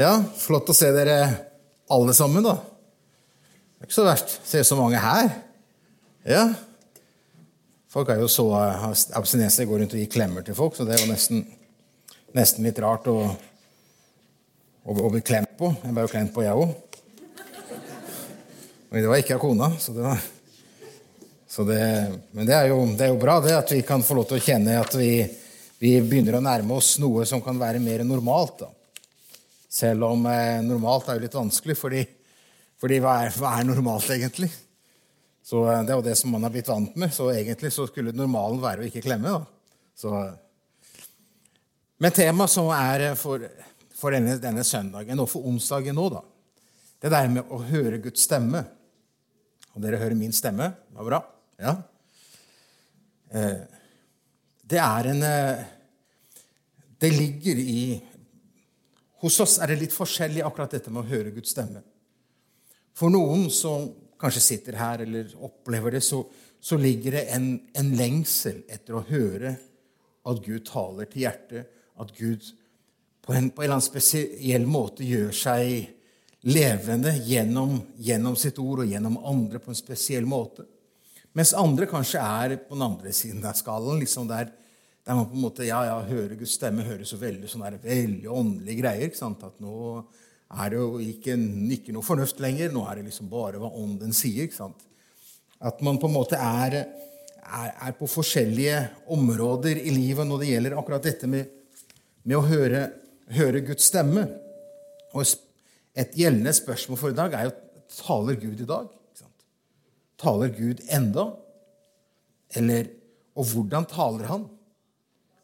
Ja, flott å se dere alle sammen, da. Det er ikke så verst. Ser så mange her. Ja. Folk er jo så abstinenser, går rundt og gir klemmer til folk, så det er jo nesten, nesten litt rart å, å, å, bli klemt på. Jeg ble jo klemt på, jeg òg. Men det var ikke av kona, så det var så det, Men det er, jo, det er, jo, bra det at vi kan få lov til å kjenne at vi, vi begynner å nærme oss noe som kan være mer normalt. da. Selv om eh, normalt er jo litt vanskelig, fordi, fordi hva, er, hva, er, normalt egentlig? Så eh, Det er jo det som man har blitt vant med. Så egentlig så skulle normalen være å ikke klemme. Så, men temaet som er eh, for, for denne, denne, søndagen og for onsdagen nå, da, det der med å høre Guds stemme. Og dere hører min stemme. Det var bra. Ja. Det er en Det ligger i hos oss er det litt forskjellig akkurat dette med å høre Guds stemme. For noen som kanskje sitter her eller opplever det, så, så ligger det en, en, lengsel etter å høre at Gud taler til hjertet, at Gud på en, på en eller annen spesiell måte gjør seg levende gjennom, gjennom, sitt ord og gjennom andre på en spesiell måte. Mens andre kanskje er på den andre siden av skallen, liksom der der man på en måte, ja, ja, hører Guds stemme høres så veldig sånn der, veldig åndelige greier. ikke sant? At nå er det jo ikke, ikke, noe fornuft lenger. Nå er det liksom bare hva ånden sier. ikke sant? At man på en måte er, er, er på forskjellige områder i livet når det gjelder akkurat dette med, med å høre, høre, Guds stemme. Og et gjeldende spørsmål for i dag er jo taler Gud i dag? Ikke sant? Taler Gud enda? Eller, og hvordan taler han?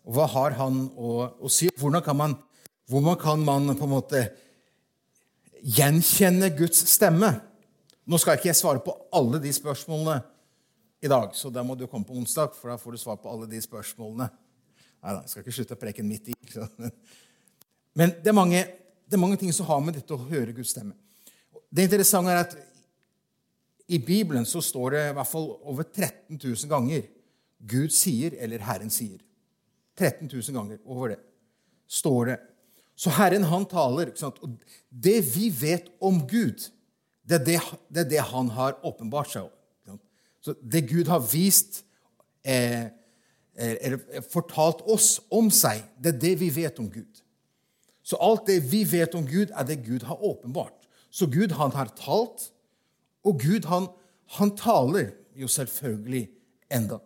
Og hva har han å, å si? Hvordan kan, man, hvordan kan man på en måte gjenkjenne Guds stemme? Nå skal ikke jeg svare på alle de spørsmålene i dag, så da må du komme på onsdag, for da får du svar på alle de spørsmålene. Nei da, jeg skal ikke slutte å preke midt i. Men det er, mange, det er mange ting som har med dette å høre Guds stemme. Det interessante er at i Bibelen så står det i hvert fall over 13 000 ganger Gud sier eller Herren sier. 13 000 ganger over det står det. Så Herren, han taler. Og det vi vet om Gud, det er det, det, er det han har åpenbart seg. om. Så det Gud har vist eh, eller fortalt oss om seg, det er det vi vet om Gud. Så alt det vi vet om Gud, er det Gud har åpenbart. Så Gud, han har talt, og Gud, han, han taler jo selvfølgelig enda.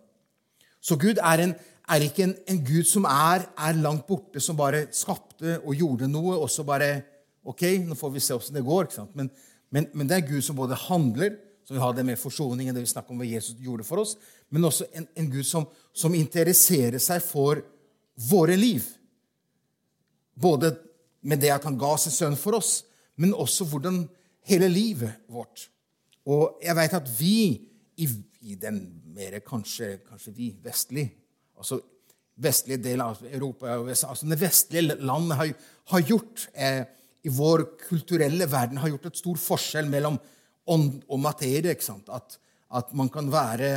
Så Gud er en er ikke en, en Gud som er, er, langt borte, som bare skapte og gjorde noe, og så bare Ok, nå får vi se åssen det går. Men, men, men, det er Gud som både handler, som vi har det med forsoningen, det vi snakker om hva Jesus gjorde for oss, men også en, en Gud som, som, interesserer seg for våre liv. Både med det at han ga sin sønn for oss, men også hvordan hele livet vårt. Og jeg veit at vi i, i den mer kanskje, kanskje vi vestlig altså vestlige del av Europa og USA, altså det vestlige landet har, har gjort eh, i vår kulturelle verden har gjort et stor forskjell mellom ånd og materie. ikke sant? At, at man kan være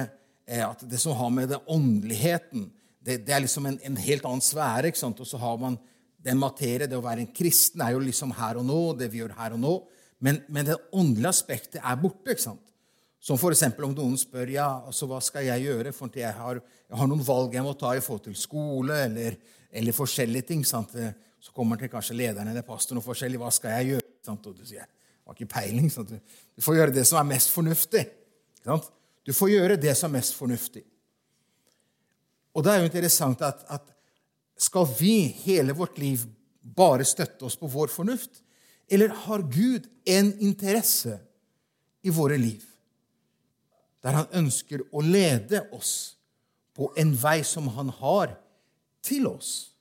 eh, at Det som har med det åndeligheten det, det er liksom en, en, helt annen sfære. ikke sant? Og så har man den materie, det å være en kristen, er jo liksom her og nå, det vi gjør her og nå. Men, men det åndelige aspektet er borte. ikke sant? Som f.eks. om noen spør ja, altså, hva skal jeg gjøre, for jeg har, jeg har, noen valg jeg må ta i forhold til skole eller, eller forskjellige ting. Sant? Så kommer til kanskje lederen eller pastoren og forskjellig. Hva skal jeg gjøre? Sant? Og du sier jeg har ikke peiling. Sant? Du får gjøre det som er mest fornuftig. Sant? Du får gjøre det som er mest fornuftig. Og det er jo interessant at, at skal vi hele vårt liv bare støtte oss på vår fornuft? Eller har Gud en interesse i våre liv? Der han ønsker å lede oss på en vei som han har til oss,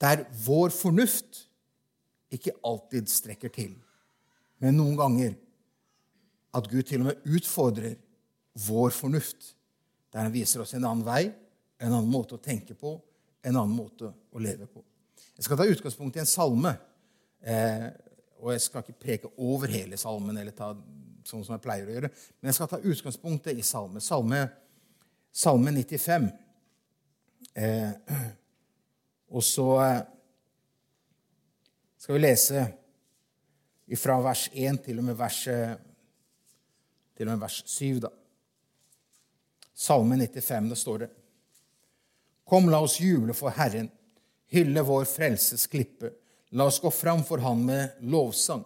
der vår fornuft ikke alltid strekker til, men noen ganger at Gud til og med utfordrer vår fornuft, der han viser oss en annen vei, en annen måte å tenke på, en annen måte å leve på. Jeg skal ta utgangspunkt i en salme. Eh, og jeg skal ikke preke over hele salmen eller ta sånn som jeg pleier å gjøre. Men jeg skal ta utgangspunktet i salme. Salme, salme 95. Eh, og så eh, skal vi lese fra vers 1 til og med vers, til og med vers 7. da. Salme 95, det står det. Kom, la oss juble for Herren, hylle vår frelses klippe. La oss gå fram for Han med lovsang,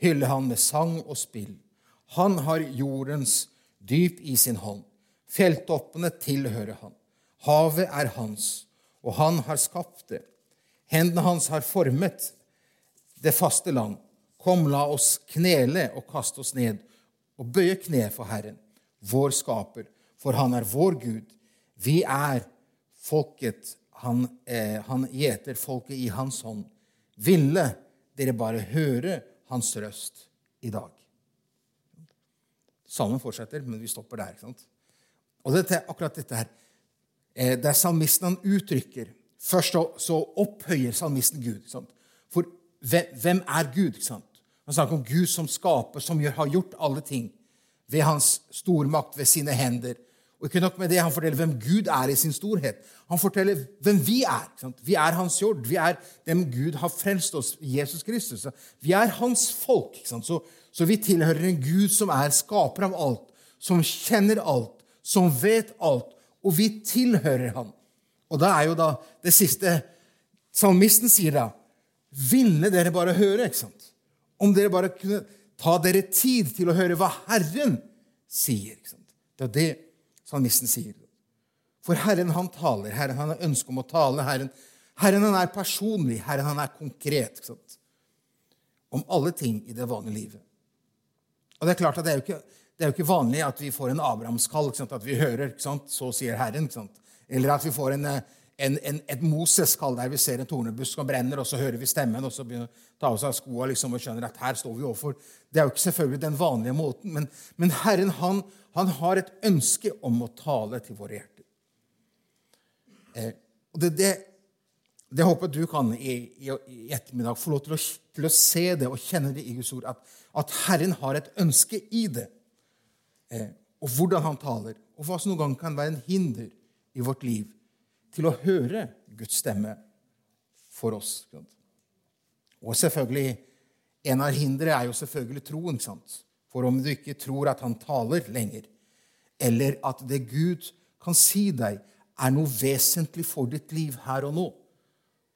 hylle Han med sang og spill. Han har jordens dyp i sin hånd. Fjelltoppene tilhører Han. Havet er Hans, og Han har skapt det. Hendene Hans har formet det faste land. Kom, la oss knele og kaste oss ned og bøye kne for Herren, vår skaper, for Han er vår Gud. Vi er folket han, eh, han gjeter folket i hans hånd. Ville dere bare høre hans røst i dag? Salmen fortsetter, men vi stopper der. ikke sant? Og dette, akkurat dette her, Det der salmisten han uttrykker Først så opphøyer salmisten Gud. ikke sant? For hvem er Gud? ikke sant? Han snakker om Gud som skaper, som har gjort alle ting ved hans stormakt, ved sine hender. Og ikke nok med det, Han forteller hvem Gud er i sin storhet. Han forteller hvem vi er. Ikke Sant? Vi er hans jord. Vi er dem Gud har frelst oss, Jesus Kristus. Vi er hans folk. ikke sant? Så, så, vi tilhører en Gud som er skaper av alt, som kjenner alt, som vet alt. Og vi tilhører han. Og da er jo da det siste salmisten sier da Ville dere bare høre? ikke sant? Om dere bare kunne ta dere tid til å høre hva Herren sier. ikke sant? Det er det salmisten sier. For Herren, han taler. Herren, han har ønske om å tale. Herren, Herren han er personlig. Herren, han er konkret. ikke sant? Om alle ting i det vanlige livet. Og Det er klart at det er jo ikke, er jo ikke vanlig at vi får en Abrahamskall. At vi hører? 'Så sier Herren'. Eller at vi får en, en, en, et Moses-kall der vi ser en tornebusk som brenner, og så hører vi stemmen, og så begynner vi å ta av oss skoene liksom, og skjønner at her står vi overfor. Det er jo ikke selvfølgelig den vanlige måten, men, men Herren han, han har et ønske om å tale til våre hjerter. Eh, og det, det, det håper du kan i, i, i, ettermiddag få lov til å, til å, se det og kjenne det i Guds ord, at, at Herren har et ønske i det. Eh, og hvordan han taler, og hva som noen gang kan være en hinder i vårt liv til å høre Guds stemme for oss. Og selvfølgelig, En av hindrene er jo selvfølgelig troen. sant? For om du ikke tror at han taler lenger, eller at det Gud kan si deg, er noe vesentlig for ditt liv her og nå,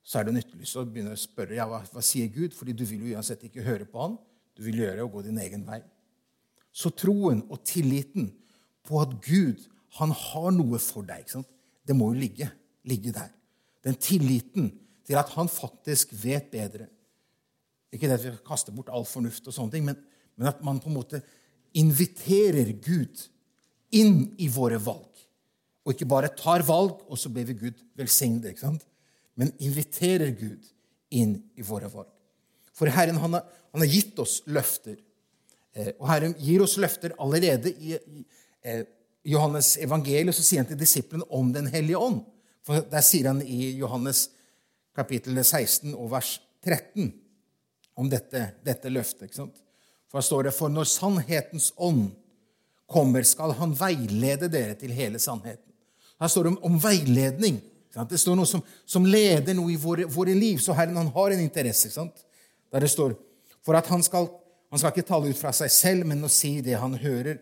så er det nyttelig å begynne å spørre ja, hva, hva sier Gud, fordi du vil jo uansett ikke høre på han. Du vil gjøre og gå din egen vei. Så troen og tilliten på at Gud han har noe for deg, det må jo ligge, ligge der. Den tilliten til at han faktisk vet bedre. Ikke det at vi kaster bort all fornuft, og sånne ting, men men at man på en måte inviterer Gud inn i våre valg. Og ikke bare tar valg, og så ber vi Gud velsigne det. ikke sant? Men inviterer Gud inn i våre valg. For Herren han har, han har gitt oss løfter. Eh, og Herren gir oss løfter allerede i, i eh, Johannes evangeliet. Så sier han til disiplene om Den hellige ånd. For Der sier han i Johannes kapittel 16 og vers 13 om dette, dette løftet. ikke sant? For står det, for når sannhetens ånd kommer, skal han veilede dere til hele sannheten. Her står det om, om veiledning. Det står noe som, som, leder noe i våre, våre liv. Så Herren han har en interesse. Der det står for at han skal, han skal ikke tale ut fra seg selv, men å si det han hører,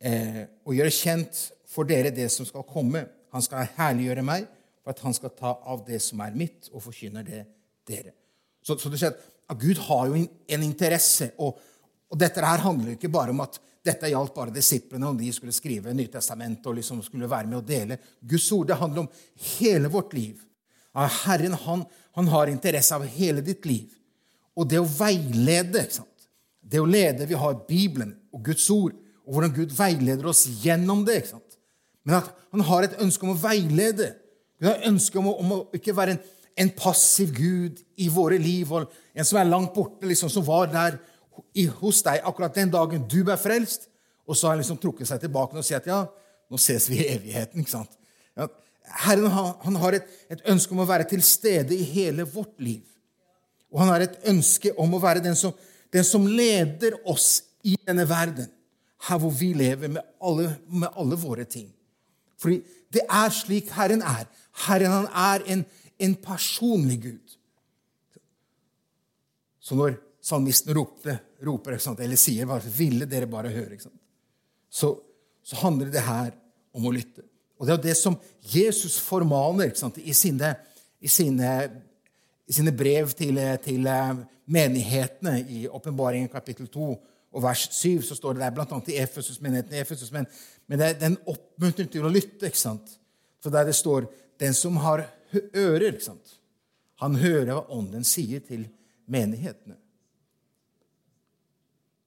eh, og gjøre kjent for dere det som skal komme. Han skal herliggjøre meg, for at han skal ta av det som er mitt, og forkynner det dere. Så, så du ser at Gud har jo en interesse. og og dette her handler ikke bare om at dette gjaldt bare disiplene, om de skulle skrive Nytestamentet og liksom skulle være med å dele. Guds ord det handler om hele vårt liv. Herren han, han har interesse av hele ditt liv. Og det å veilede ikke sant? Det å lede Vi har Bibelen og Guds ord, og hvordan Gud veileder oss gjennom det. ikke sant? Men at han har et ønske om å veilede. Gud har et ønske om å, om å ikke være en, en, passiv Gud i våre liv, og en som er langt borte, liksom, som var der hos deg akkurat den dagen du ble frelst, og så har han liksom trukket seg tilbake og sier at ja, nå ses vi i evigheten. ikke sant? Ja, Herren han har et, et, ønske om å være til stede i hele vårt liv. Og han har et ønske om å være den som, den som leder oss i denne verden, her hvor vi lever med alle, med alle våre ting. Fordi det er slik Herren er. Herren han er en, en personlig Gud. Så når salmisten ropte, roper, eller sier bare, 'Ville dere bare høre', så, så, handler det her om å lytte. Og Det er det som Jesus formaner i sine, i, sine, i, sine, brev til, til eh, menighetene. I Åpenbaringen kapittel 2 og vers 7 så står det der bl.a. i Efesus, menigheten i Efesus. Men, men det er en oppmuntring til å lytte. ikke sant? For der det står 'den som har ører', ikke sant? han hører hva Ånden sier til menighetene.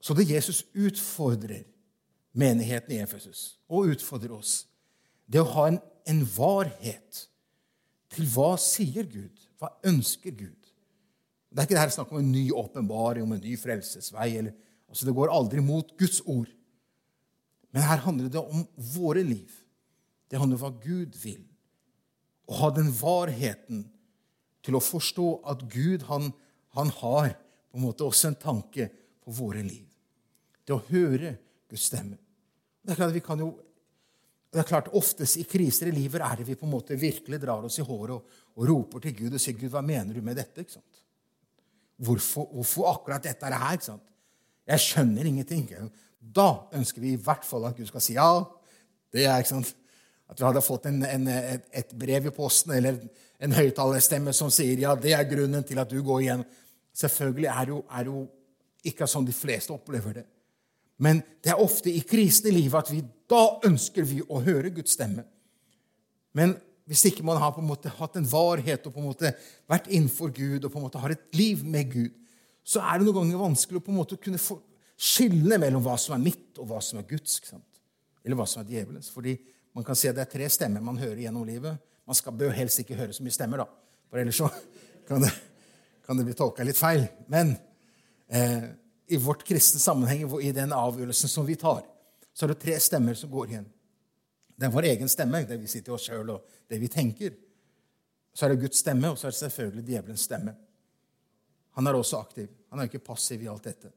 Så det Jesus utfordrer menigheten i Efesus, og utfordrer oss, det å ha en, en varhet til hva sier Gud? Hva ønsker Gud? Det er ikke det her snakk om en ny åpenbaring, om en ny frelsesvei. Eller, altså det går aldri mot Guds ord. Men her handler det om våre liv. Det handler om hva Gud vil. Å ha den varheten til å forstå at Gud han, han har på en måte også en tanke på våre liv. Det å høre Guds stemme. Det er klart, vi kan jo, det er klart Oftest i kriser i livet er det vi på en måte virkelig drar oss i håret og, og roper til Gud og sier, 'Gud, hva mener du med dette?' Ikke sant? Hvorfor, hvorfor akkurat dette er her? Ikke sant? Jeg skjønner ingenting. Da ønsker vi i hvert fall at Gud skal si ja. Det er ikke sant? At vi hadde fått en, en, et, et, brev i posten eller en høyttalerstemme som sier ja, det er grunnen til at du går igjen. Selvfølgelig er det jo, er jo ikke sånn de fleste opplever det. Men det er ofte i krisen i livet at vi da ønsker vi å høre Guds stemme. Men hvis ikke man har på en måte hatt en varhet og på en måte vært innenfor Gud og på en måte har et liv med Gud, så er det noen ganger vanskelig å på en måte kunne skille mellom hva som er mitt, og hva som er Guds. Eller hva som er djevelens. Fordi man kan si at det er tre stemmer man hører gjennom livet. Man skal, bør helst ikke høre så mye stemmer, da. For ellers så kan det, kan det bli tolka litt feil. Men eh, i vårt kristne sammenheng, i den avgjørelsen som vi tar, så er det tre stemmer som går igjen. Det er vår egen stemme, det vi sier til oss sjøl, og det vi tenker. Så er det Guds stemme, og så er det selvfølgelig djevelens stemme. Han er også aktiv. Han er ikke passiv i alt dette.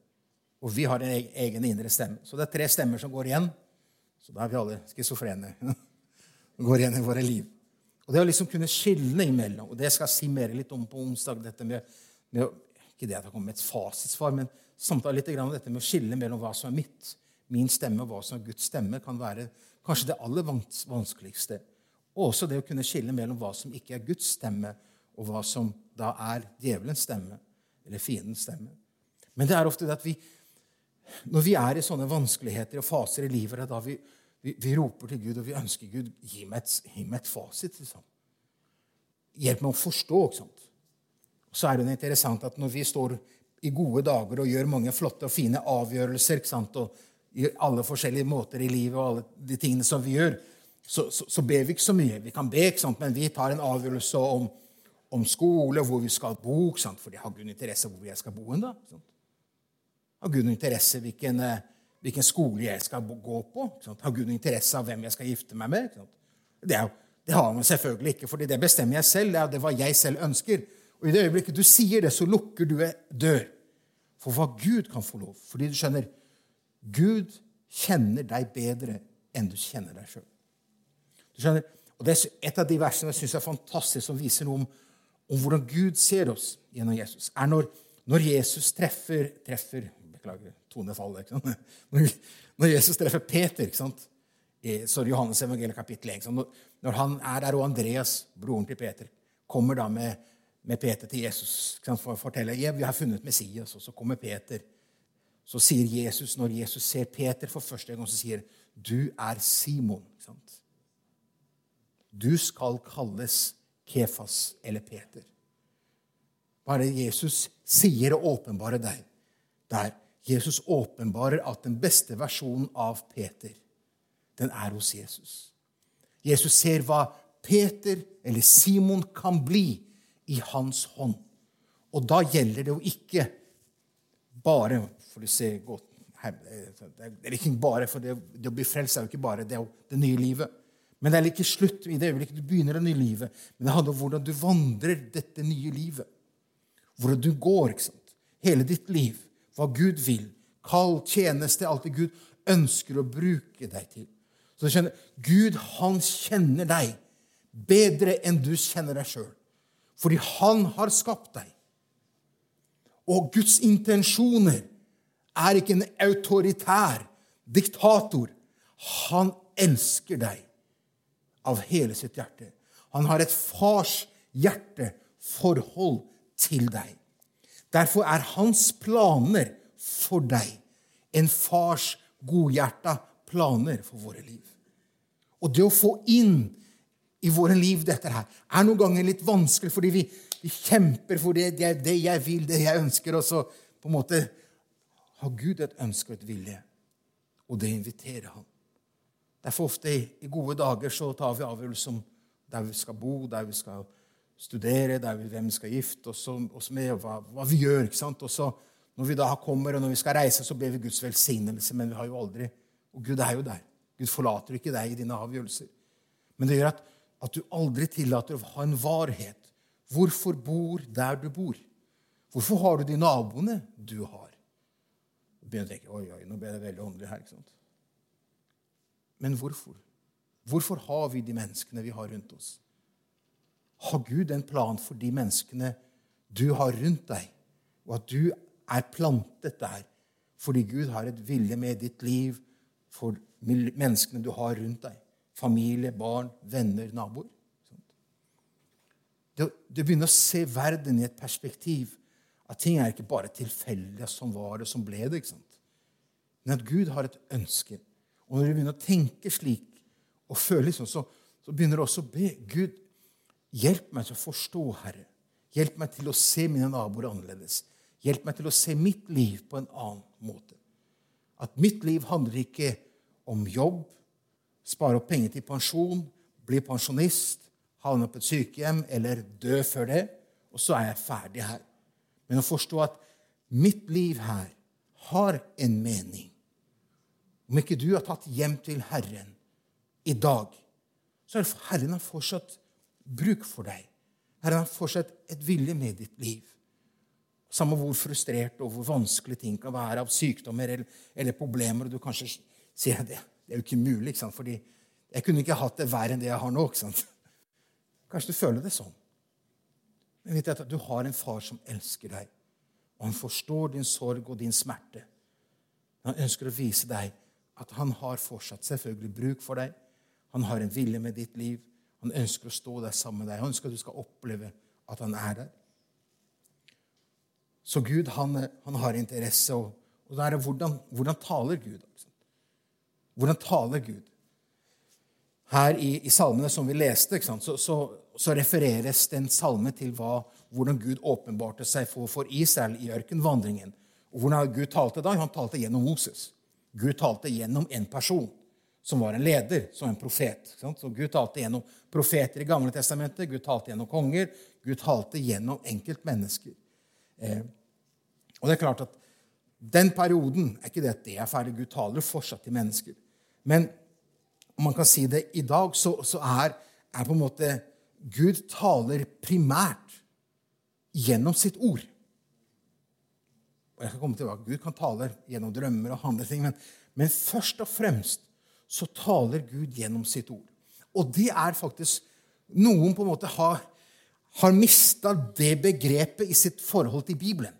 Og vi har en egen indre stemme. Så det er tre stemmer som går igjen. Så da er vi alle schizofrene. går igjen i våre liv. Og Det å liksom kunne skille imellom, og det skal jeg si mer litt om på onsdag dette med, med Ikke det at jeg kommer med et fasitsvar, men samtale litt om dette med å skille mellom hva som er mitt, min stemme, og hva som er Guds stemme, kan være kanskje det aller vanskeligste. Og også det å kunne skille mellom hva som ikke er Guds stemme, og hva som da er djevelens stemme, eller fiendens stemme. Men det er ofte det at vi, når vi er i sånne vanskeligheter og faser i livet, da vi, vi, vi, roper til Gud, og vi ønsker Gud gi meg et, gi meg et fasit. Liksom. Hjelp meg å forstå. ikke sant? Så er det interessant at når vi står i gode dager og gjør mange flotte og fine avgjørelser ikke sant? og gjør alle forskjellige måter i livet og alle de tingene som vi gjør, så, så, så ber vi ikke så mye. Vi kan be, ikke sant? men vi tar en avgjørelse om, om skole, hvor vi skal bo. Ikke sant? For det har Gud interesse hvor jeg skal bo. Da, har Gud interesse hvilken eh, hvilken skole jeg skal gå på. Har Gud interesse av hvem jeg skal gifte meg med? Det, er, det, har han selvfølgelig ikke, for det bestemmer jeg selv. Det er hva jeg selv ønsker. Og I det øyeblikket du sier det, så lukker du en dør for hva Gud kan få lov. Fordi du skjønner Gud kjenner deg bedre enn du kjenner deg sjøl. Og det er Et av de versene jeg syns er fantastisk, som viser noe om, om, hvordan Gud ser oss gjennom Jesus, er når, når Jesus treffer, treffer Beklager tonefallet. Når Jesus treffer Peter ikke sant? Er Johannes evangeliet kapittel 1. Når han er der, og Andreas, broren til Peter, kommer da med, med Peter til Jesus for å fortelle ja, vi har funnet Messias, og så kommer Peter. Så sier Jesus, når Jesus ser Peter for første gang, så sier du er Simon. Du skal kalles Kefas eller Peter. Bare Jesus sier og åpenbarer deg der. Jesus åpenbarer at den beste versjonen av Peter, den er hos Jesus. Jesus ser hva Peter eller Simon kan bli i hans hånd. Og da gjelder det jo ikke bare for å se godt det er ikke bare for det, det å bli frelst er jo ikke bare det, det nye livet. Men det er ikke slutt i det øyeblikket du begynner det nye livet. Men det handler om hvordan du vandrer dette nye livet. Hvordan du går. ikke sant? Hele ditt liv hva Gud vil. Kall, tjeneste, alt det Gud ønsker å bruke deg til. Så du skjønner, Gud han kjenner deg bedre enn du kjenner deg sjøl. Fordi han har skapt deg. Og Guds intensjoner er ikke en autoritær diktator. Han elsker deg av hele sitt hjerte. Han har et fars hjerteforhold til deg. Derfor er hans planer for deg en fars godhjerta planer for våre liv. Og det å få inn i våre liv dette her, er noen ganger litt vanskelig fordi vi, vi kjemper for det, det, det, jeg vil, det jeg ønsker, og så på en måte har Gud et ønske og et vilje, og det inviterer han. Derfor ofte i, i gode dager så tar vi avgjørelser om der vi skal bo, der vi skal studere, der vi, hvem vi skal gifte oss, oss med, og hva, hva, vi gjør. ikke sant? Og så Når vi da kommer, og når vi skal reise, så ber vi Guds velsignelse, men vi har jo aldri Og Gud er jo der. Gud forlater ikke deg i dine avgjørelser. Men det gjør at, at du aldri tillater å ha en varhet. Hvorfor bor der du bor? Hvorfor har du de naboene du har? Du begynner å tenke oi, oi, nå ble det veldig åndelig her. ikke sant? Men hvorfor? Hvorfor har vi de menneskene vi har rundt oss? Har Gud en plan for de menneskene du har rundt deg, og at du er plantet der fordi Gud har et vilje med ditt liv for menneskene du har rundt deg? Familie, barn, venner, naboer. Du begynner å se verden i et perspektiv at ting er ikke bare tilfeldige som var det, som ble det. ikke sant? Men at Gud har et ønske. Og når du begynner å tenke slik og føle sånn, så, så begynner du også å be Gud, hjelp meg til å forstå, Herre. Hjelp meg til å se mine naboer annerledes. Hjelp meg til å se mitt liv på en annen måte. At mitt liv handler ikke om jobb, spare opp penger til pensjon, bli pensjonist, havne på et sykehjem eller dø før det, og så er jeg ferdig her. Men å forstå at mitt liv her har en mening. Om ikke du har tatt hjem til Herren i dag, så det Herren har fortsatt bruk for deg. Herren har fortsatt et vilje med ditt liv. Samme hvor frustrert og hvor vanskelig ting kan være av sykdommer eller, eller problemer. og du kanskje sier det, det er jo ikke mulig, ikke sant? fordi jeg kunne ikke hatt det verre enn det jeg har nå. ikke sant? Kanskje du føler det sånn. Men vet du at du har en far som elsker deg, og han forstår din sorg og din smerte. Han ønsker å vise deg at han har fortsatt selvfølgelig bruk for deg. Han har en vilje med ditt liv. Han ønsker å stå der sammen med deg. Han ønsker at du skal oppleve at han er der. Så Gud han, han har interesse. Og, og det er hvordan, hvordan taler Gud? Altså? Hvordan taler Gud? Her i, i salmene som vi leste, så, så, så, refereres den salme til hva, hvordan Gud åpenbarte seg for, for Israel i ørkenvandringen. Og hvordan Gud talte da? Han talte gjennom Moses. Gud talte gjennom en person som var en leder, som en profet. Så Gud talte gjennom profeter i Gamle testamentet, Gud talte gjennom konger, Gud talte gjennom enkeltmennesker. Eh, og det er klart at den perioden er ikke det at det er ferdig. Gud taler fortsatt til mennesker. Men om man kan si det i dag, så, så er, er, på en måte Gud taler primært gjennom sitt ord. Og jeg skal komme tilbake. Gud kan tale gjennom drømmer og andre ting, men, men først og fremst så taler Gud gjennom sitt ord. Og det er faktisk Noen på en måte har, har mista det begrepet i sitt forhold til Bibelen.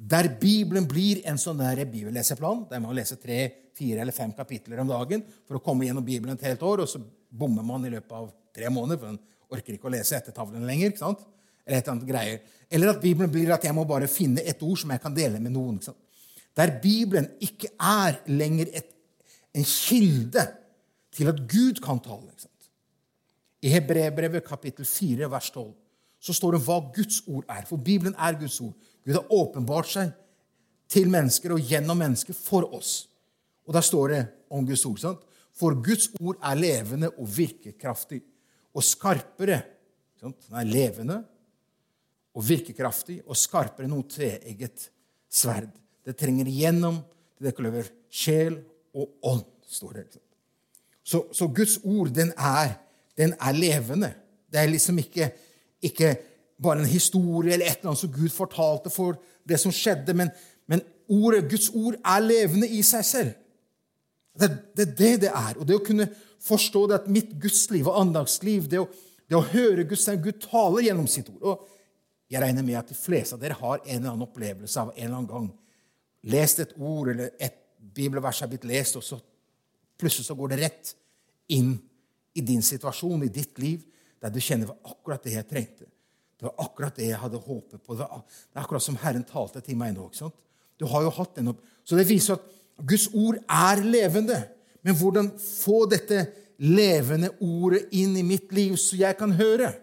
Der Bibelen blir en sånn der bibelleseplan, der man leser tre, fire eller fem kapitler om dagen for å komme gjennom Bibelen et helt år, og så bommer man i løpet av tre måneder, for man orker ikke å lese etter tavlen lenger. ikke sant? Eller et eller annet greier. Eller at Bibelen blir at jeg må bare finne et ord som jeg kan dele med noen. ikke sant? Der Bibelen ikke er lenger et, en kilde til at Gud kan tale. ikke sant? I Hebrebrevet kapittel 4, vers 12 så står det hva Guds ord er. For Bibelen er Guds ord. Gud har åpenbart seg til mennesker og gjennom mennesker for oss. Og der står det om Guds ord. sant? For Guds ord er levende og virkekraftig og skarpere. Sant? Den er levende og virkekraftig og skarpere enn noe treegget sverd. Det trenger igjennom til det kløver sjel og ånd, står det. Så, så Guds ord, den er, den er, levende. Det er liksom ikke, ikke bare en historie eller et eller annet som Gud fortalte for det som skjedde, men, men ordet, Guds ord er levende i seg selv. Det, er det det er. Og det å kunne forstå det at mitt gudsliv og andagsliv, det å, det å høre Guds Gud taler gjennom sitt ord. Og Jeg regner med at de fleste av dere har en eller annen opplevelse av en eller annen gang lest et ord eller et bibelvers er blitt lest, og så plutselig så går det rett inn i din situasjon, i ditt liv, der du kjenner var akkurat det jeg trengte. Det var akkurat det jeg hadde håpet på. Det, er akkurat som Herren talte til meg nå. ikke sant? Du har jo hatt den opp. Så det viser at Guds ord er levende. Men hvordan få dette levende ordet inn i mitt liv, så jeg kan høre?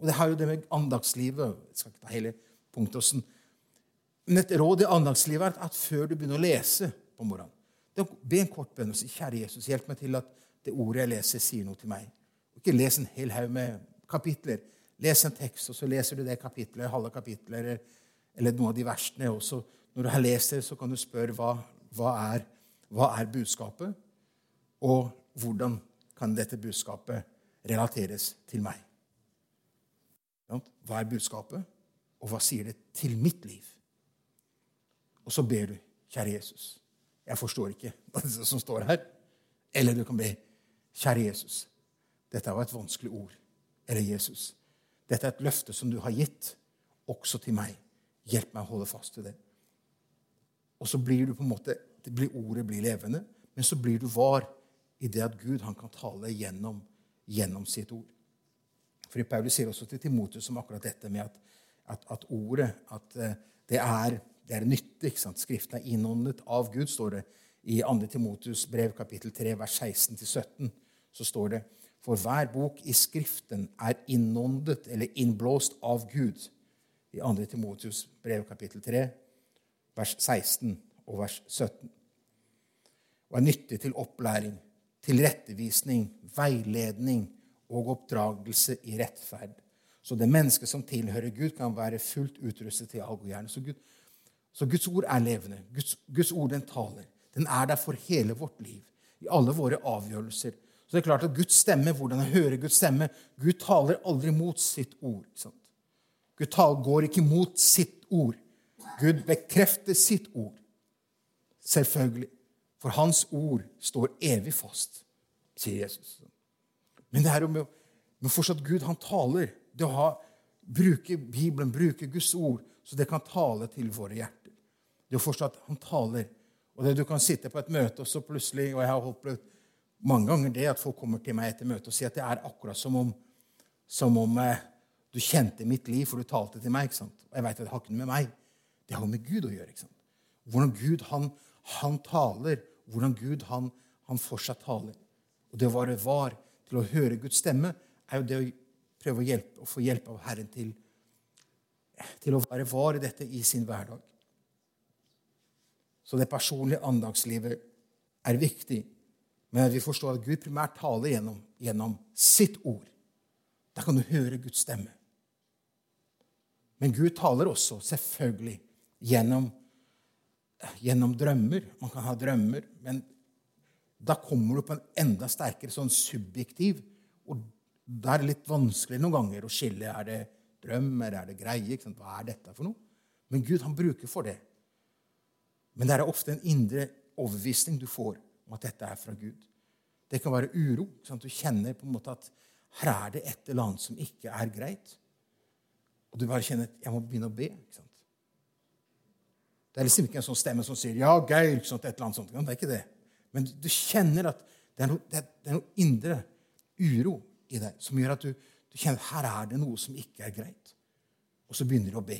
Og det har jo det med andagslivet Jeg skal ikke ta hele punktosen. Men et råd i andagslivet er at før du begynner å lese på morgenen, be en kort bønn og si, 'Kjære Jesus, hjelp meg til at det ordet jeg leser, sier noe til meg.' Ikke les en hel haug med kapitler. Les en tekst, og så leser du det kapitlet, halve kapitlet, eller, eller noen av de versene. Og så, når du har lest det, så kan du spørre hva, hva, er, hva er budskapet, og hvordan kan dette budskapet relateres til meg? Hva er budskapet, og hva sier det til mitt liv? Og så ber du, kjære Jesus. Jeg forstår ikke hva som står her. Eller du kan be, kjære Jesus. Dette var et vanskelig ord. Eller Jesus. Dette er et løfte som du har gitt, også til meg. Hjelp meg å holde fast til det. Og så blir du på en måte, blir Ordet blir levende, men så blir du var i det at Gud han kan tale gjennom, gjennom sitt ord. Fordi Paulus sier også til Timotus om akkurat dette med at, at, at ordet at eh, det er, det er nyttig. ikke sant? Skriften er innåndet av Gud, står det i 2. Timotus brev kapittel 3, vers 16-17. Så står det for hver bok i Skriften er innåndet eller innblåst av Gud. I 2. Timotius brev kapittel 3, vers 16 og vers 17. Og er nyttig til opplæring, tilrettevisning, veiledning og oppdragelse i rettferd. Så det mennesket som tilhører Gud, kan være fullt utrustet til all. Så, Gud, så Guds ord er levende. Guds, Guds, ord den taler. Den er der for hele vårt liv, i alle våre avgjørelser. Så det er klart at Guds stemme, hvordan jeg hører Guds stemme Gud taler aldri mot sitt ord. Gud går ikke mot sitt ord. Gud bekrefter sitt ord. Selvfølgelig. For hans ord står evig fast, sier Jesus. Men det er jo med, med fortsatt Gud han taler. Det å ha, bruke Bibelen, bruke Guds ord, så det kan tale til våre hjerter. Det å forstå at han taler. Og det Du kan sitte på et møte, og så plutselig Og jeg har opplevd mange ganger det at folk kommer til meg etter møtet og sier at det er akkurat som om, som om eh, du kjente mitt liv, for du talte til meg. ikke sant? Og jeg vet at det har ikke noe med meg. Det har med Gud å gjøre. ikke sant? Hvordan Gud han, han taler, hvordan Gud han, han fortsatt taler. Og det å være var til å høre Guds stemme, er jo det å prøve å, hjelpe, å få hjelp av Herren til, til å være var i dette i sin hverdag. Så det personlige andagslivet er viktig. Men vi forstår at Gud primært taler gjennom, gjennom sitt ord. Da kan du høre Guds stemme. Men Gud taler også, selvfølgelig, gjennom, gjennom drømmer. Man kan ha drømmer, men da kommer du på en enda sterkere sånn subjektiv. Og da er det litt vanskelig noen ganger å skille. Er det drømmer? Er det greie? Hva er dette for noe? Men Gud han bruker for det. Men det er ofte en indre overbevisning du får om at dette er fra Gud. Det kan være uro. Sant? Du kjenner på en måte at her er det et eller annet som ikke er greit. Og du bare kjenner at jeg må begynne å be. Det er liksom ikke en sånn stemme som sier 'ja, Geir'. Et eller annet sånt. Det er ikke det. Men du kjenner at det er noe, det er noe indre uro i deg som gjør at du, du, kjenner at her er det noe som ikke er greit. Og så begynner du å be.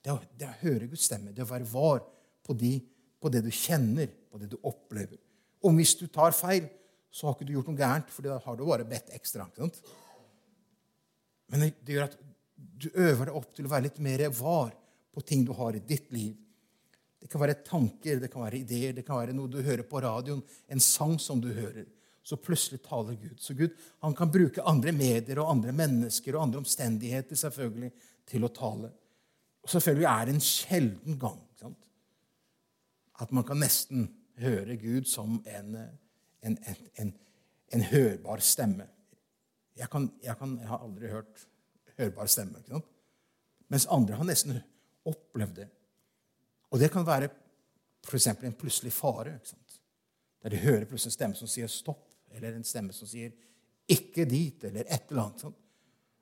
Det å, det å høre Guds stemme, det å være var på, de, på, det du kjenner, på det du opplever. Og hvis du tar feil, så har ikke du gjort noe gærent, for da har du bare bedt ekstra. Men det, det gjør at du øver deg opp til å være litt mer var på ting du har i ditt liv det kan være tanker, det kan være ideer, det kan være noe du hører på radioen, en sang som du hører. Så plutselig taler Gud. Så Gud han kan bruke andre medier og andre mennesker og andre omstendigheter selvfølgelig til å tale. Og selvfølgelig er det en sjelden gang sant? At man kan nesten høre Gud som en, en, en, en hørbar stemme. Jeg, kan, jeg, kan, jeg, har aldri hørt hørbar stemme. Ikke sant? Mens andre har nesten opplevd det. Og det kan være f.eks. en plutselig fare. Ikke sant? Der de hører plutselig en stemme som sier stopp, eller en stemme som sier 'ikke dit', eller et eller annet. Sånn.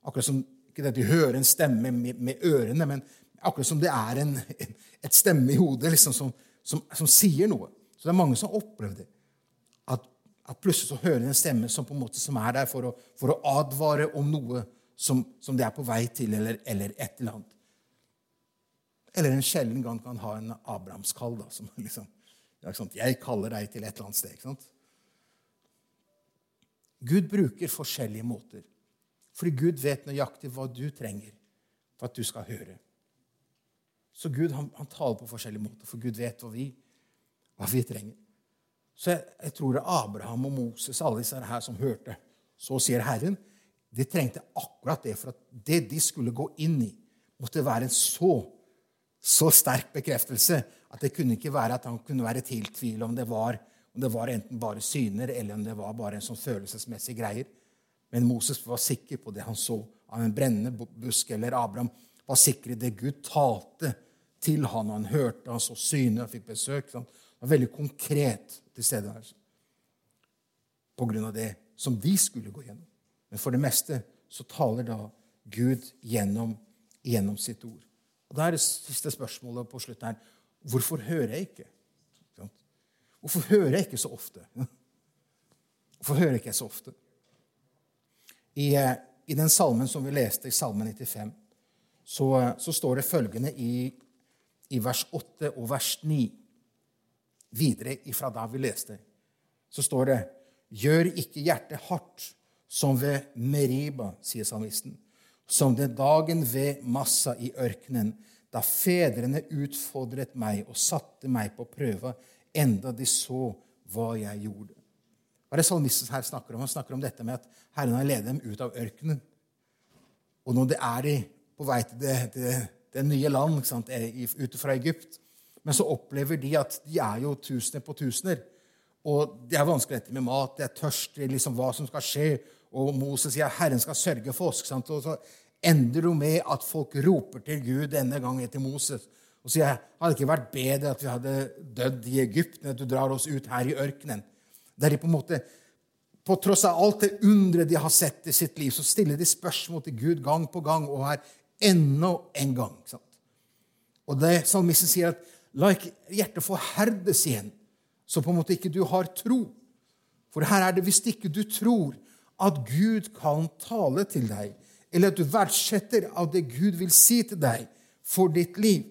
Akkurat som ikke det at de hører en stemme med, med ørene, men akkurat som det er en, en, et stemme i hodet liksom, som, som, som, sier noe. Så det er mange som har opplevd det. At, at plutselig så hører de en stemme som, på en måte, som er der for å, for å advare om noe som, som de er på vei til, eller, eller et eller annet. Eller en sjelden gang kan ha en Abrahamskall. da, som liksom, 'Jeg kaller deg til et eller annet sted.' ikke sant? Gud bruker forskjellige måter. Fordi Gud vet nøyaktig hva du trenger for at du skal høre. Så Gud han, han taler på forskjellige måter, for Gud vet hva vi, hva vi trenger. Så jeg, jeg, tror det er Abraham og Moses, alle disse her som hørte, så sier Herren, de trengte akkurat det for at det de skulle gå inn i, måtte være en så, så sterk bekreftelse at det kunne ikke være at han kunne være til tvil om det var om det var enten bare syner eller om det var bare en sånn følelsesmessig greier. Men Moses var sikker på det han så av en brennende busk, eller Abraham var sikker i det Gud talte til han, han hørte, han så syner og fikk besøk. Han var veldig konkret til stede her. På grunn av det som vi skulle gå gjennom. Men for det meste så taler da Gud gjennom, gjennom sitt ord. Og Da er det siste spørsmålet på slutten her. Hvorfor hører jeg ikke? Hvorfor hører jeg ikke så ofte? Hvorfor hører jeg ikke så ofte? I, eh, I, den salmen som vi leste, i Salmen 95, så, så står det følgende i i vers 8 og vers 9. Videre ifra da vi leste, så står det Gjør ikke hjertet hardt som ved Meriba, sier salmisten, som den dagen ved Massa i ørkenen, da fedrene utfordret meg og satte meg på prøve, enda de så hva jeg gjorde. Hva er det salmisten her snakker om? Han snakker om dette med at Herren har ledet dem ut av ørkenen. Og når det er på vei til det, det det nye land sant, fra Egypt. Men så opplever de at de er jo tusener på tusener. Og det er vanskeligheter med mat, det er tørst, liksom hva som skal skje. Og Moses sier Herren skal sørge for oss. Sant? Og så ender det med at folk roper til Gud denne gangen til Moses og sier hadde det ikke vært bedre at vi hadde dødd i Egypt enn at du drar oss ut her i ørkenen. Der de på en måte, på tross av alt det underet de har sett i sitt liv, så stiller de spørsmål til Gud gang på gang og er enda en gang. Sant? Og det Salmisten sier at la ikke hjertet forherdes igjen, så på en måte ikke du har tro. For her er det hvis ikke du tror at Gud kan tale til deg, eller at du verdsetter av det Gud vil si til deg for ditt liv,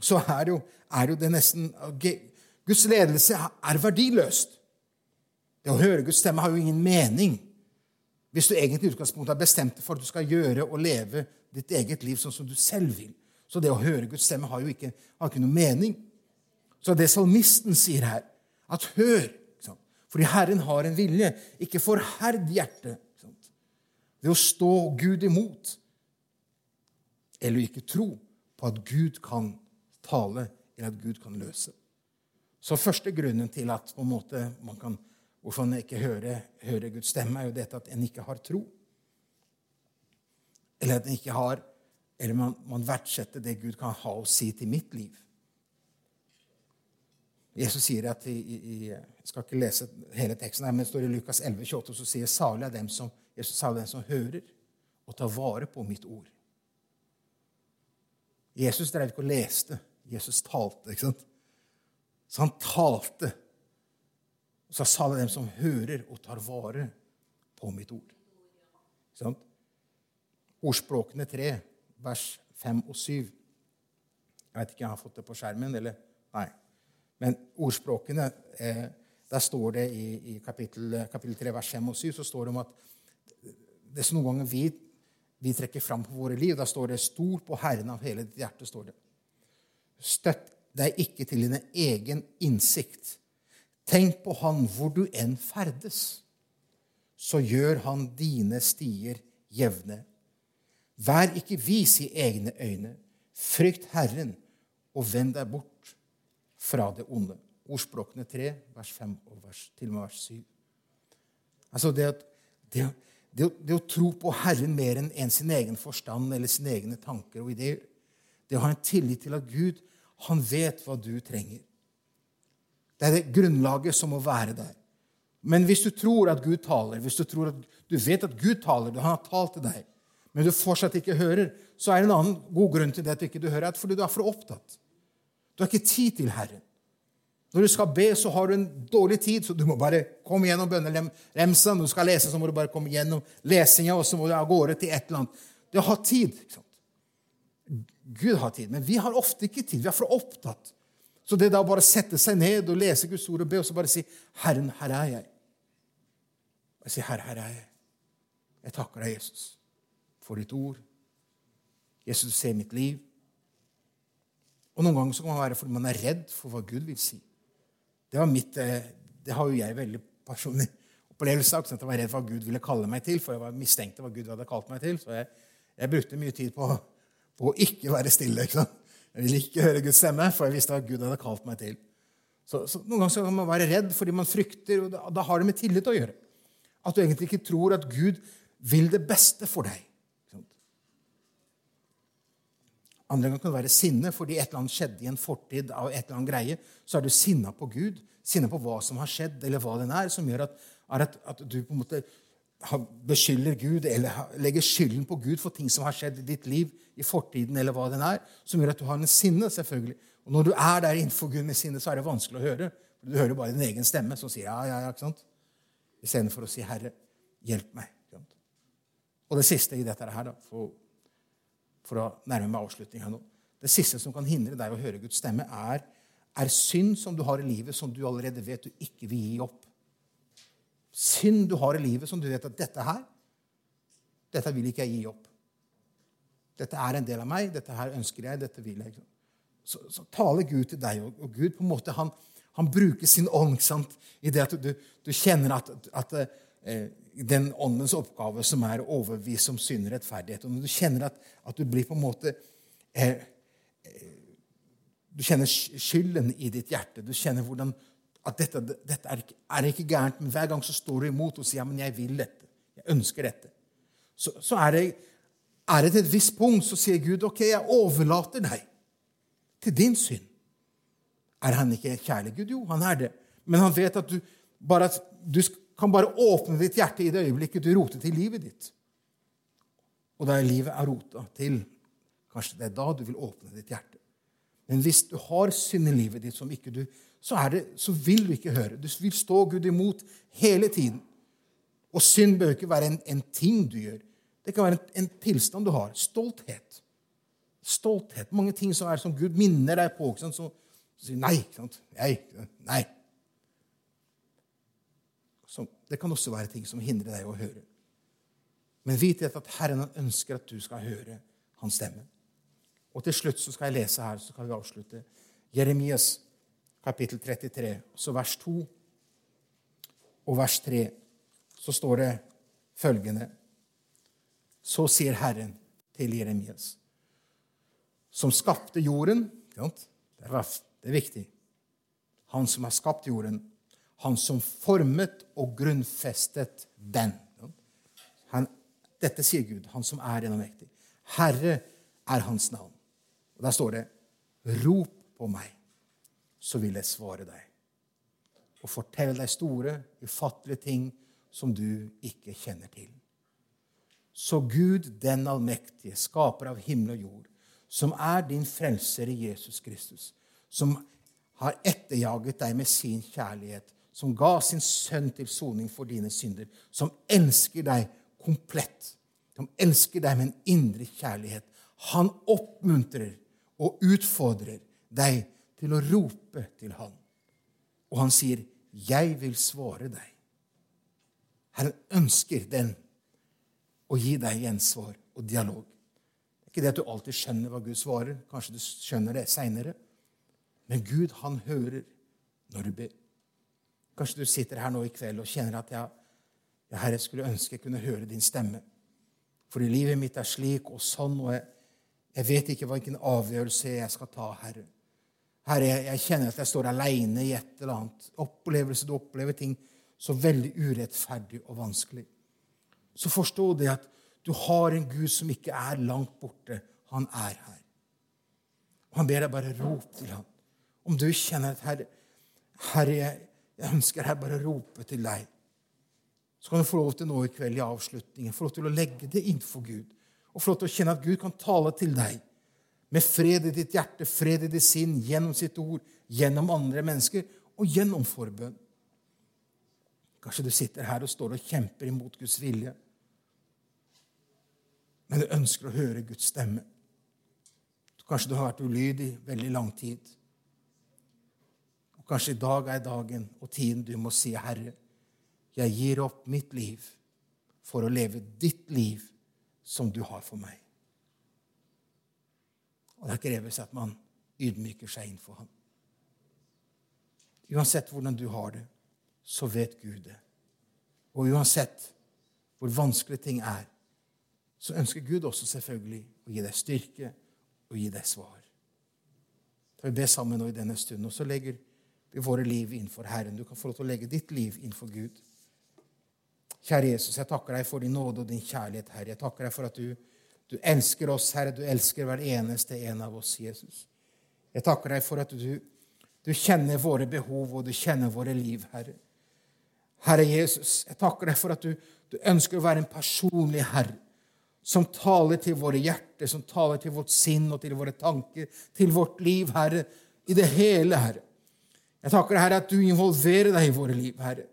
så er jo, er jo det nesten Guds ledelse er verdiløst. Det å høre Guds stemme har jo ingen mening hvis du egentlig i utgangspunktet har bestemt for at du skal gjøre og leve ditt eget liv sånn som du selv vil. Så det å høre Guds stemme har jo ikke, har ikke noen mening. Så det salmisten sier her, at hør Fordi Herren har en vilje. Ikke forherd hjertet ved å stå Gud imot. Eller ikke tro på at Gud kan tale, eller at Gud kan løse. Så første grunnen til at måte, man kan, hvorfor man ikke hører, hører Guds stemme, er jo dette at en ikke har tro. Eller at en ikke har Eller man, man verdsetter det Gud kan ha å si til mitt liv. Jesus sier at i, i, Jeg skal ikke lese hele teksten, her, men det står i Lukas 11, 28, så sier salig er dem som, Jesus salig er dem som hører og tar vare på mitt ord. Jesus drev ikke og leste. Jesus talte. ikke sant? Så han talte. Og så sa det dem som hører og tar vare på mitt ord. Ikke sant? Ordspråkene 3, vers 5 og 7. Jeg vet ikke om jeg har fått det på skjermen. eller Nei. Men ordspråkene eh, Der står det i, i kapittel, kapittel, 3, vers 5 og 7 så står det om at det som noen ganger vi, vi trekker fram på våre liv, da står det 'Stol på Herren av hele ditt hjerte'. står det. Støtt deg ikke til din egen innsikt. Tenk på Han hvor du enn ferdes. Så gjør Han dine stier jevne Vær ikke vis i egne øyne. Frykt Herren, og vend deg bort fra det onde. Ordspråkene 3, vers 5 og vers, til og med vers 7. Altså det, det, det, det, å tro på Herren mer enn en sin egen forstand eller sine egne tanker og ideer. Det å ha en tillit til at Gud han vet hva du trenger. Det er det grunnlaget som må være der. Men hvis du tror at Gud taler, hvis du tror at du vet at Gud taler, han har talt til deg, men du fortsatt ikke hører, så er det en annen god grunn til det at du ikke hører, at fordi du er for opptatt. Du har ikke tid til Herren. Når du skal be, så har du en dårlig tid, så du må bare komme gjennom bønneremsa. Når du skal lese, så må du bare komme gjennom lesinga, og så må du av gårde til et eller annet. Du har tid. ikke sant? Gud har tid, men vi har ofte ikke tid. Vi er for opptatt. Så det da bare sette seg ned og lese Guds ord og be, og så bare si 'Herren, her er jeg'. Og jeg sier, 'Herre, her er jeg'. Jeg takker deg, Jesus, for ditt ord. Jesus, du ser mitt liv. Og Noen ganger så kan man være fordi man er redd for hva Gud vil si. Det, mitt, eh, det har jo jeg veldig personlig opplevelse av. Jeg var redd for hva Gud ville kalle meg til, for jeg var mistenkte hva Gud hadde kalt meg til. Så jeg, jeg brukte mye tid på, på, å ikke være stille. ikke? Jeg ville ikke høre Guds stemme, for jeg visste hva Gud hadde kalt meg til. Så, så Noen ganger så kan man være redd fordi man frykter, og da, da har det med tillit å gjøre. At du egentlig ikke tror at Gud vil det beste for deg. Andre ganger kan det være sinne fordi et eller annet skjedde i en fortid. av et eller annet greie, Så er du sinna på Gud, sinna på hva som har skjedd, eller hva den er, som gjør at, at, at du på en måte beskylder Gud, eller legger skylden på Gud for ting som har skjedd i ditt liv i fortiden, eller hva den er, som gjør at du har en sinne. selvfølgelig. Og Når du er der innenfor Gud med sinne, så er det vanskelig å høre. Du hører bare din egen stemme som sier ja, ja, ja, ikke sant? istedenfor å si 'Herre, hjelp meg'. Og det siste i dette her, da, for for å nærme meg avslutninga nå. Det siste som kan hindre deg å høre Guds stemme, er, er synd som du har i livet som du allerede vet du ikke vil gi opp. Synd du har i livet som du vet at dette her dette vil ikke jeg gi opp. Dette er en del av meg. Dette her ønsker jeg. Dette vil jeg. Så, så taler Gud til deg, og, og Gud på en måte, han, han bruker sin ånd sant, i det at du, du kjenner at, at den åndens oppgave som er å overbevise om synd og rettferdighet. Og når du kjenner at, at du blir på en måte eh, eh, Du kjenner skylden i ditt hjerte. Du kjenner hvordan at dette, dette er, ikke, er, ikke, gærent. Men hver gang så står du imot og sier ja, men jeg vil dette. Jeg ønsker dette. Så, så er, det, er det til et visst punkt så sier Gud ok, jeg overlater deg til din synd. Er han ikke kjærlig Gud? Jo, han er det. Men han vet at du bare at du kan bare åpne ditt hjerte i det øyeblikket du roter til livet ditt. Og da livet er rota til, kanskje det er da du vil åpne ditt hjerte. Men hvis du har synd i livet ditt som ikke du, så, det, så vil du ikke høre. Du vil stå Gud imot hele tiden. Og synd bør ikke være en, en ting du gjør. Det kan være en, en, tilstand du har. Stolthet. Stolthet. Mange ting som er som Gud minner deg på. Som sier nei. Nei. nei. Så det kan også være ting som hindrer deg å høre. Men vit at Herren ønsker at du skal høre hans stemme. Og til slutt så skal jeg lese her, så kan vi avslutte. Jeremias kapittel 33, så vers 2 og vers 3, så står det følgende Så sier Herren til Jeremias, som skapte jorden Det er viktig. Han som har skapt jorden, han som formet og grunnfestet den. Han, dette sier Gud, han som er gjennomvektig. Herre er hans navn. Og Der står det, 'Rop på meg, så vil jeg svare deg.' Og fortelle deg store, ufattelige ting som du ikke kjenner til. Så Gud, den allmektige, skaper av himmel og jord, som er din frelser i Jesus Kristus, som har etterjaget deg med sin kjærlighet, som ga sin sønn til soning for dine synder, som elsker deg komplett, som elsker deg med en indre kjærlighet. Han oppmuntrer og utfordrer deg til å rope til han. Og han sier, 'Jeg vil svare deg'. Herren ønsker den å gi deg gjensvar og dialog. Det er ikke det at du alltid skjønner hva Gud svarer. Kanskje du skjønner det seinere. Men Gud, han hører når du ber. Kanskje du sitter her nå i kveld og kjenner at ja, ja, Herre, skulle ønske jeg kunne høre din stemme. Fordi livet mitt er slik og sånn, og jeg, jeg vet ikke hvilken avgjørelse jeg skal ta, Herre. Herre, jeg, jeg kjenner at jeg står aleine i et eller annet. Opplevelse, du opplever ting så veldig urettferdig og vanskelig. Så forstå det at du har en Gud som ikke er langt borte. Han er her. Og han ber deg bare rop til ham. Om du kjenner at Herre, herre jeg, jeg ønsker her bare å rope til deg. Så kan du få lov til nå i kveld i avslutningen få lov til å legge det innenfor Gud Og få lov til å kjenne at Gud kan tale til deg med fred i ditt hjerte, fred i ditt sinn, gjennom sitt ord, gjennom andre mennesker og gjennom forbønn. Kanskje du sitter her og står og kjemper imot Guds vilje. Men du ønsker å høre Guds stemme. Kanskje du har vært ulydig veldig lang tid. Kanskje i dag er dagen og tiden du må si, 'Herre, jeg gir opp mitt liv for å leve ditt liv som du har for meg.' Og Det kreves at man ydmyker seg innfor ham. Uansett hvordan du har det, så vet Gud det. Og uansett hvor vanskelig ting er, så ønsker Gud også selvfølgelig å gi deg styrke og gi deg svar. Så vi ber sammen nå i denne stunden, og så legger våre liv innenfor Herren. Du kan få lov til å legge ditt liv innenfor Gud. Kjære Jesus, jeg takker deg for din nåde og din kjærlighet, Herre. Jeg takker deg for at du, du elsker oss, Herre. Du elsker hver eneste en av oss, Jesus. Jeg takker deg for at du, du kjenner våre behov, og du kjenner våre liv, Herre. Herre Jesus, jeg takker deg for at du, du ønsker å være en personlig herre som taler til våre hjerter, som taler til vårt sinn og til våre tanker, til vårt liv, Herre, i det hele, Herre. Jeg takker deg, Herre, at du involverer deg i våre liv, Herre.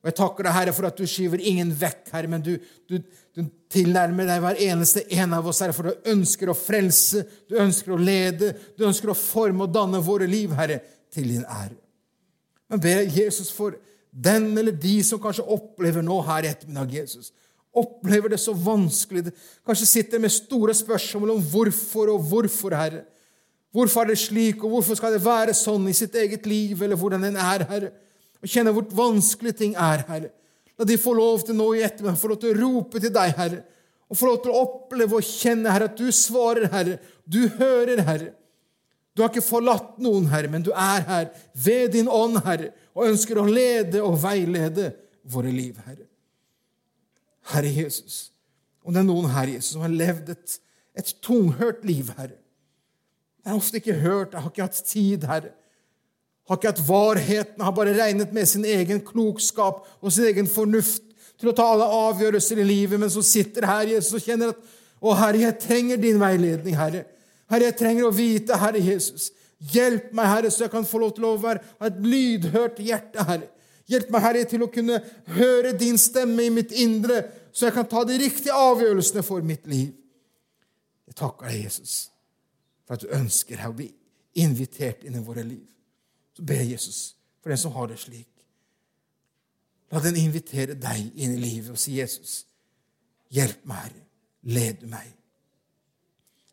Og jeg takker deg, Herre, for at du skyver ingen vekk, Herre, men du, du, du tilnærmer deg hver eneste en av oss, Herre, for du ønsker å frelse, du ønsker å lede, du ønsker å forme og danne våre liv, Herre, til din ære. Men ber Jesus for den eller de som kanskje opplever nå her i ettermiddag, Jesus, opplever det så vanskelig, kanskje sitter med store spørsmål om hvorfor og hvorfor, Herre. Hvorfor er det slik, og hvorfor skal det være sånn i sitt eget liv, eller hvordan en er, Herre? Og kjenne hvor vanskelig ting er, Herre. La de få lov til nå i ettermiddag få lov til å rope til deg, Herre, og få lov til å oppleve og kjenne, Herre, at du svarer, Herre. Du hører, Herre. Du har ikke forlatt noen, Herre, men du er her ved din ånd, Herre, og ønsker å lede og veilede våre liv, Herre. Herre Jesus, om det er noen her Jesus, som har levd et, et tunghørt liv, Herre Jeg har ofte ikke hørt, jeg har ikke hatt tid, Herre. Jeg har ikke hatt varheten, jeg har bare regnet med sin egen klokskap og sin egen fornuft til å ta alle avgjørelser i livet, men som sitter her Jesus, og kjenner at å, Herre, jeg trenger din veiledning, Herre. Herre, jeg trenger å vite, Herre Jesus. Hjelp meg, Herre, så jeg kan få lov til å være, et lydhørt hjerte, Herre. Hjelp meg, Herre, til å kunne høre din stemme i mitt indre, så jeg kan ta de riktige avgjørelsene for mitt liv. Jeg takker deg, Jesus, for at du ønsker å bli invitert inn i våre liv. Så ber jeg Jesus for den som har det slik. La den invitere deg inn i livet og si, 'Jesus, hjelp meg, Herre. Led meg.'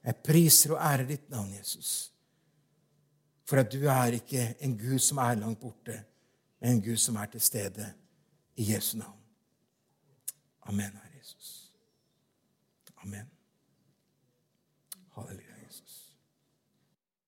Jeg priser og ærer ditt navn, Jesus, for at du er ikke en Gud som er langt borte men en Gud som er til stede i Jesu navn. Amen, Herre Jesus. Amen.